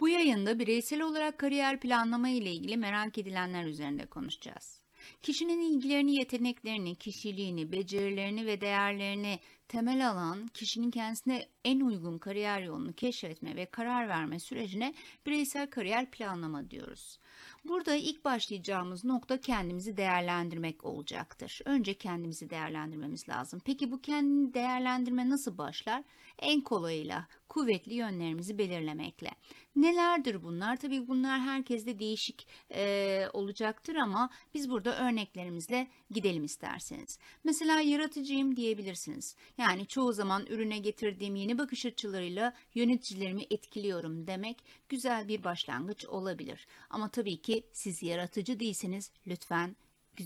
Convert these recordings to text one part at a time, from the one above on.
Bu yayında bireysel olarak kariyer planlama ile ilgili merak edilenler üzerinde konuşacağız. Kişinin ilgilerini, yeteneklerini, kişiliğini, becerilerini ve değerlerini temel alan kişinin kendisine en uygun kariyer yolunu keşfetme ve karar verme sürecine bireysel kariyer planlama diyoruz. Burada ilk başlayacağımız nokta kendimizi değerlendirmek olacaktır. Önce kendimizi değerlendirmemiz lazım. Peki bu kendini değerlendirme nasıl başlar? En kolayıyla kuvvetli yönlerimizi belirlemekle. Nelerdir bunlar? Tabii bunlar herkeste değişik e, olacaktır ama biz burada örneklerimizle gidelim isterseniz. Mesela yaratıcıyım diyebilirsiniz. Yani çoğu zaman ürüne getirdiğim yeni bakış açılarıyla yöneticilerimi etkiliyorum demek güzel bir başlangıç olabilir. Ama tabii ki siz yaratıcı değilseniz lütfen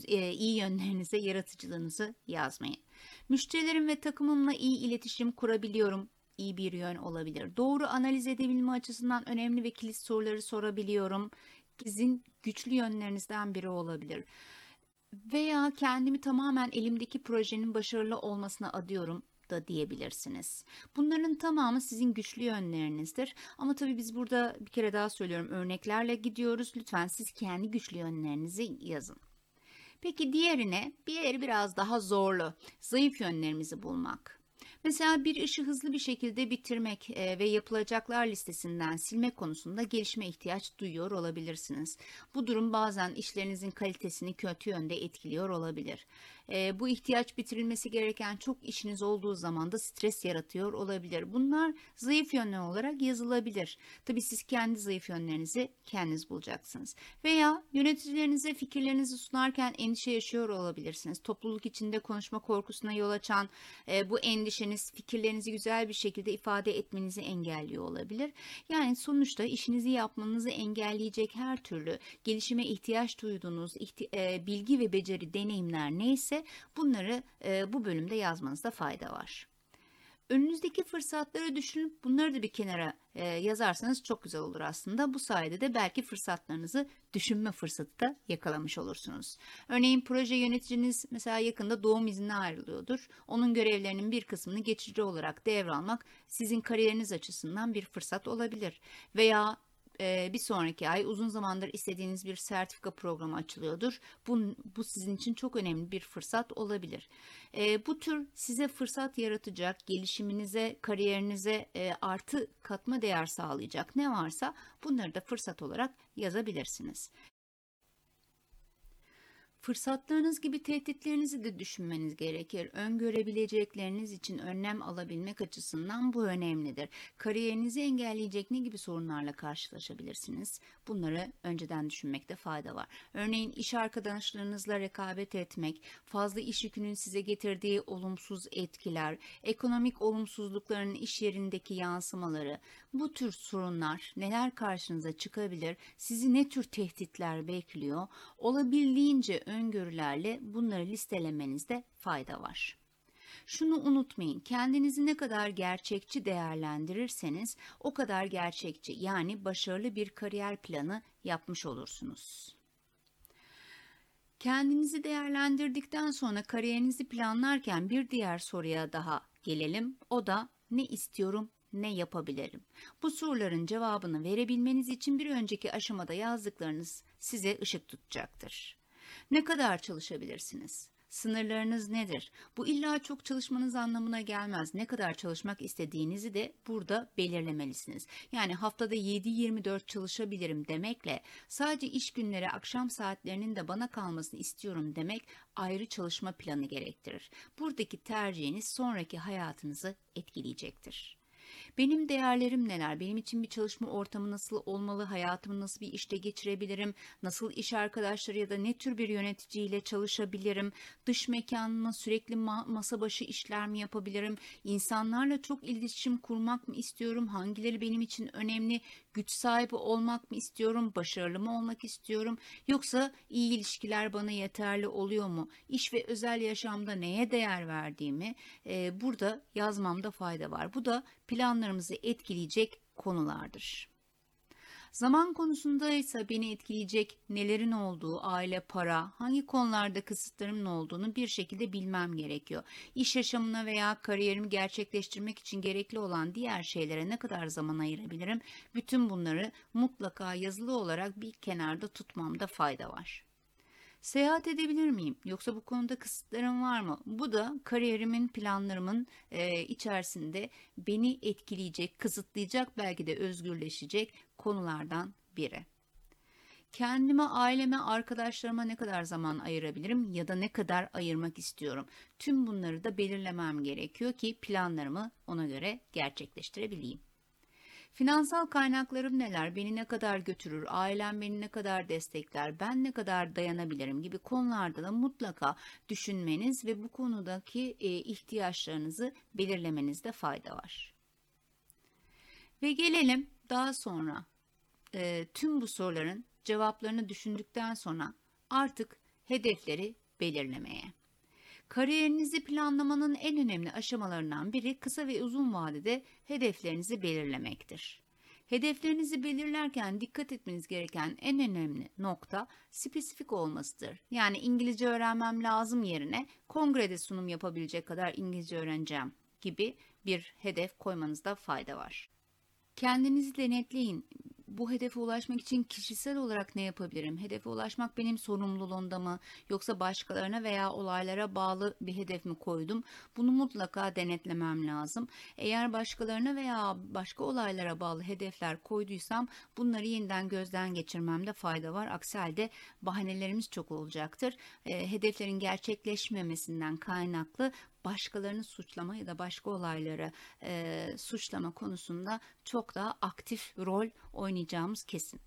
iyi yönlerinize yaratıcılığınızı yazmayın. Müşterilerim ve takımımla iyi iletişim kurabiliyorum iyi bir yön olabilir. Doğru analiz edebilme açısından önemli ve kilit soruları sorabiliyorum. Sizin güçlü yönlerinizden biri olabilir. Veya kendimi tamamen elimdeki projenin başarılı olmasına adıyorum da diyebilirsiniz. Bunların tamamı sizin güçlü yönlerinizdir. Ama tabii biz burada bir kere daha söylüyorum örneklerle gidiyoruz. Lütfen siz kendi güçlü yönlerinizi yazın. Peki diğerine bir yeri biraz daha zorlu. Zayıf yönlerimizi bulmak. Mesela bir işi hızlı bir şekilde bitirmek e, ve yapılacaklar listesinden silmek konusunda gelişme ihtiyaç duyuyor olabilirsiniz. Bu durum bazen işlerinizin kalitesini kötü yönde etkiliyor olabilir. E, bu ihtiyaç bitirilmesi gereken çok işiniz olduğu zaman da stres yaratıyor olabilir. Bunlar zayıf yönler olarak yazılabilir. Tabii siz kendi zayıf yönlerinizi kendiniz bulacaksınız. Veya yöneticilerinize fikirlerinizi sunarken endişe yaşıyor olabilirsiniz. Topluluk içinde konuşma korkusuna yol açan e, bu endişeniz fikirlerinizi güzel bir şekilde ifade etmenizi engelliyor olabilir. Yani sonuçta işinizi yapmanızı engelleyecek her türlü gelişime ihtiyaç duyduğunuz ihti- e, bilgi ve beceri deneyimler neyse bunları e, bu bölümde yazmanızda fayda var. Önünüzdeki fırsatları düşünüp bunları da bir kenara e, yazarsanız çok güzel olur aslında. Bu sayede de belki fırsatlarınızı düşünme fırsatı da yakalamış olursunuz. Örneğin proje yöneticiniz mesela yakında doğum iznine ayrılıyordur. Onun görevlerinin bir kısmını geçici olarak devralmak sizin kariyeriniz açısından bir fırsat olabilir. Veya bir sonraki ay uzun zamandır istediğiniz bir sertifika programı açılıyordur. Bu, bu sizin için çok önemli bir fırsat olabilir. bu tür size fırsat yaratacak, gelişiminize, kariyerinize artı katma değer sağlayacak ne varsa bunları da fırsat olarak yazabilirsiniz. Fırsatlarınız gibi tehditlerinizi de düşünmeniz gerekir. Öngörebilecekleriniz için önlem alabilmek açısından bu önemlidir. Kariyerinizi engelleyecek ne gibi sorunlarla karşılaşabilirsiniz? Bunları önceden düşünmekte fayda var. Örneğin iş arkadaşlarınızla rekabet etmek, fazla iş yükünün size getirdiği olumsuz etkiler, ekonomik olumsuzlukların iş yerindeki yansımaları, bu tür sorunlar neler karşınıza çıkabilir? Sizi ne tür tehditler bekliyor? Olabildiğince öngörülerle bunları listelemenizde fayda var. Şunu unutmayın, kendinizi ne kadar gerçekçi değerlendirirseniz o kadar gerçekçi yani başarılı bir kariyer planı yapmış olursunuz. Kendinizi değerlendirdikten sonra kariyerinizi planlarken bir diğer soruya daha gelelim. O da ne istiyorum, ne yapabilirim? Bu soruların cevabını verebilmeniz için bir önceki aşamada yazdıklarınız size ışık tutacaktır. Ne kadar çalışabilirsiniz? Sınırlarınız nedir? Bu illa çok çalışmanız anlamına gelmez. Ne kadar çalışmak istediğinizi de burada belirlemelisiniz. Yani haftada 7-24 çalışabilirim demekle sadece iş günleri akşam saatlerinin de bana kalmasını istiyorum demek ayrı çalışma planı gerektirir. Buradaki tercihiniz sonraki hayatınızı etkileyecektir. Benim değerlerim neler? Benim için bir çalışma ortamı nasıl olmalı? Hayatımı nasıl bir işte geçirebilirim? Nasıl iş arkadaşları ya da ne tür bir yöneticiyle çalışabilirim? Dış mekanıma sürekli ma- masa başı işler mi yapabilirim? İnsanlarla çok iletişim kurmak mı istiyorum? Hangileri benim için önemli? Güç sahibi olmak mı istiyorum? Başarılı mı olmak istiyorum? Yoksa iyi ilişkiler bana yeterli oluyor mu? İş ve özel yaşamda neye değer verdiğimi e, burada yazmamda fayda var. Bu da planlarımızı etkileyecek konulardır. Zaman konusunda ise beni etkileyecek nelerin olduğu, aile, para, hangi konularda kısıtlarımın olduğunu bir şekilde bilmem gerekiyor. İş yaşamına veya kariyerimi gerçekleştirmek için gerekli olan diğer şeylere ne kadar zaman ayırabilirim? Bütün bunları mutlaka yazılı olarak bir kenarda tutmamda fayda var. Seyahat edebilir miyim? Yoksa bu konuda kısıtlarım var mı? Bu da kariyerimin, planlarımın e, içerisinde beni etkileyecek, kısıtlayacak, belki de özgürleşecek konulardan biri. Kendime, aileme, arkadaşlarıma ne kadar zaman ayırabilirim ya da ne kadar ayırmak istiyorum? Tüm bunları da belirlemem gerekiyor ki planlarımı ona göre gerçekleştirebileyim. Finansal kaynaklarım neler, beni ne kadar götürür, ailem beni ne kadar destekler, ben ne kadar dayanabilirim gibi konularda da mutlaka düşünmeniz ve bu konudaki e, ihtiyaçlarınızı belirlemenizde fayda var. Ve gelelim daha sonra e, tüm bu soruların cevaplarını düşündükten sonra artık hedefleri belirlemeye. Kariyerinizi planlamanın en önemli aşamalarından biri kısa ve uzun vadede hedeflerinizi belirlemektir. Hedeflerinizi belirlerken dikkat etmeniz gereken en önemli nokta spesifik olmasıdır. Yani İngilizce öğrenmem lazım yerine kongrede sunum yapabilecek kadar İngilizce öğreneceğim gibi bir hedef koymanızda fayda var. Kendinizi denetleyin bu hedefe ulaşmak için kişisel olarak ne yapabilirim? Hedefe ulaşmak benim sorumluluğumda mı? Yoksa başkalarına veya olaylara bağlı bir hedef mi koydum? Bunu mutlaka denetlemem lazım. Eğer başkalarına veya başka olaylara bağlı hedefler koyduysam bunları yeniden gözden geçirmemde fayda var. Aksi halde bahanelerimiz çok olacaktır. E, hedeflerin gerçekleşmemesinden kaynaklı başkalarını suçlama ya da başka olayları e, suçlama konusunda çok daha aktif rol oynayacağımız kesin.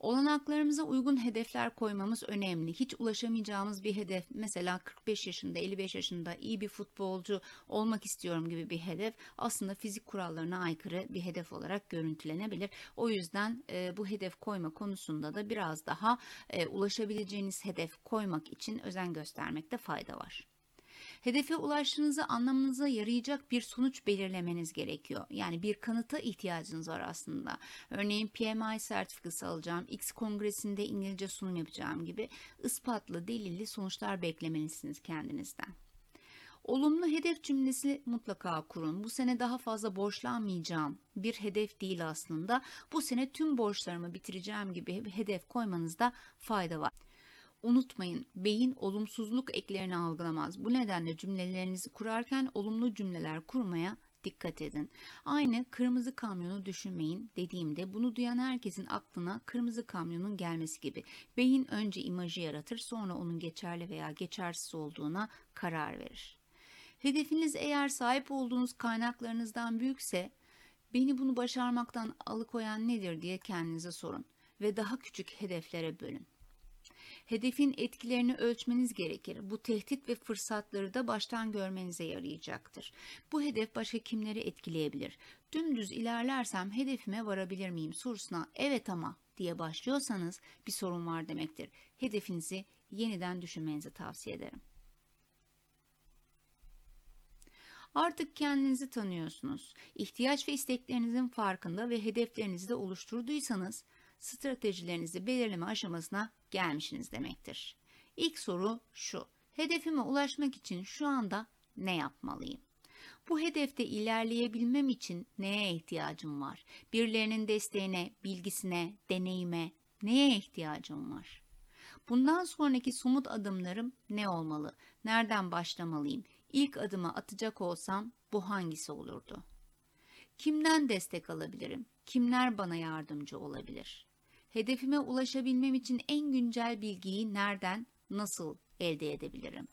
Olanaklarımıza uygun hedefler koymamız önemli. Hiç ulaşamayacağımız bir hedef mesela 45 yaşında 55 yaşında iyi bir futbolcu olmak istiyorum gibi bir hedef aslında fizik kurallarına aykırı bir hedef olarak görüntülenebilir. O yüzden e, bu hedef koyma konusunda da biraz daha e, ulaşabileceğiniz hedef koymak için özen göstermekte fayda var. Hedefe ulaştığınızı anlamanıza yarayacak bir sonuç belirlemeniz gerekiyor. Yani bir kanıta ihtiyacınız var aslında. Örneğin PMI sertifikası alacağım, X kongresinde İngilizce sunum yapacağım gibi ispatlı, delilli sonuçlar beklemelisiniz kendinizden. Olumlu hedef cümlesi mutlaka kurun. Bu sene daha fazla borçlanmayacağım bir hedef değil aslında. Bu sene tüm borçlarımı bitireceğim gibi bir hedef koymanızda fayda var. Unutmayın, beyin olumsuzluk eklerini algılamaz. Bu nedenle cümlelerinizi kurarken olumlu cümleler kurmaya dikkat edin. Aynı kırmızı kamyonu düşünmeyin dediğimde bunu duyan herkesin aklına kırmızı kamyonun gelmesi gibi. Beyin önce imajı yaratır sonra onun geçerli veya geçersiz olduğuna karar verir. Hedefiniz eğer sahip olduğunuz kaynaklarınızdan büyükse beni bunu başarmaktan alıkoyan nedir diye kendinize sorun ve daha küçük hedeflere bölün. Hedefin etkilerini ölçmeniz gerekir. Bu tehdit ve fırsatları da baştan görmenize yarayacaktır. Bu hedef başka kimleri etkileyebilir? Dümdüz ilerlersem hedefime varabilir miyim sorusuna evet ama diye başlıyorsanız bir sorun var demektir. Hedefinizi yeniden düşünmenizi tavsiye ederim. Artık kendinizi tanıyorsunuz. İhtiyaç ve isteklerinizin farkında ve hedeflerinizi de oluşturduysanız stratejilerinizi belirleme aşamasına gelmişsiniz demektir. İlk soru şu. Hedefime ulaşmak için şu anda ne yapmalıyım? Bu hedefte ilerleyebilmem için neye ihtiyacım var? Birilerinin desteğine, bilgisine, deneyime neye ihtiyacım var? Bundan sonraki somut adımlarım ne olmalı? Nereden başlamalıyım? İlk adımı atacak olsam bu hangisi olurdu? Kimden destek alabilirim? Kimler bana yardımcı olabilir? Hedefime ulaşabilmem için en güncel bilgiyi nereden, nasıl elde edebilirim?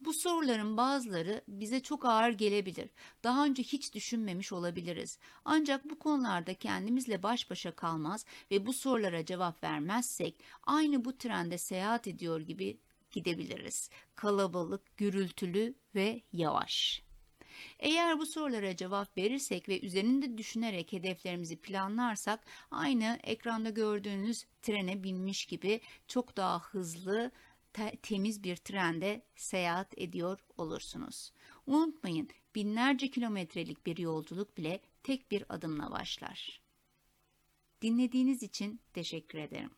Bu soruların bazıları bize çok ağır gelebilir. Daha önce hiç düşünmemiş olabiliriz. Ancak bu konularda kendimizle baş başa kalmaz ve bu sorulara cevap vermezsek aynı bu trende seyahat ediyor gibi gidebiliriz. Kalabalık, gürültülü ve yavaş. Eğer bu sorulara cevap verirsek ve üzerinde düşünerek hedeflerimizi planlarsak aynı ekranda gördüğünüz trene binmiş gibi çok daha hızlı te temiz bir trende seyahat ediyor olursunuz. Unutmayın binlerce kilometrelik bir yolculuk bile tek bir adımla başlar. Dinlediğiniz için teşekkür ederim.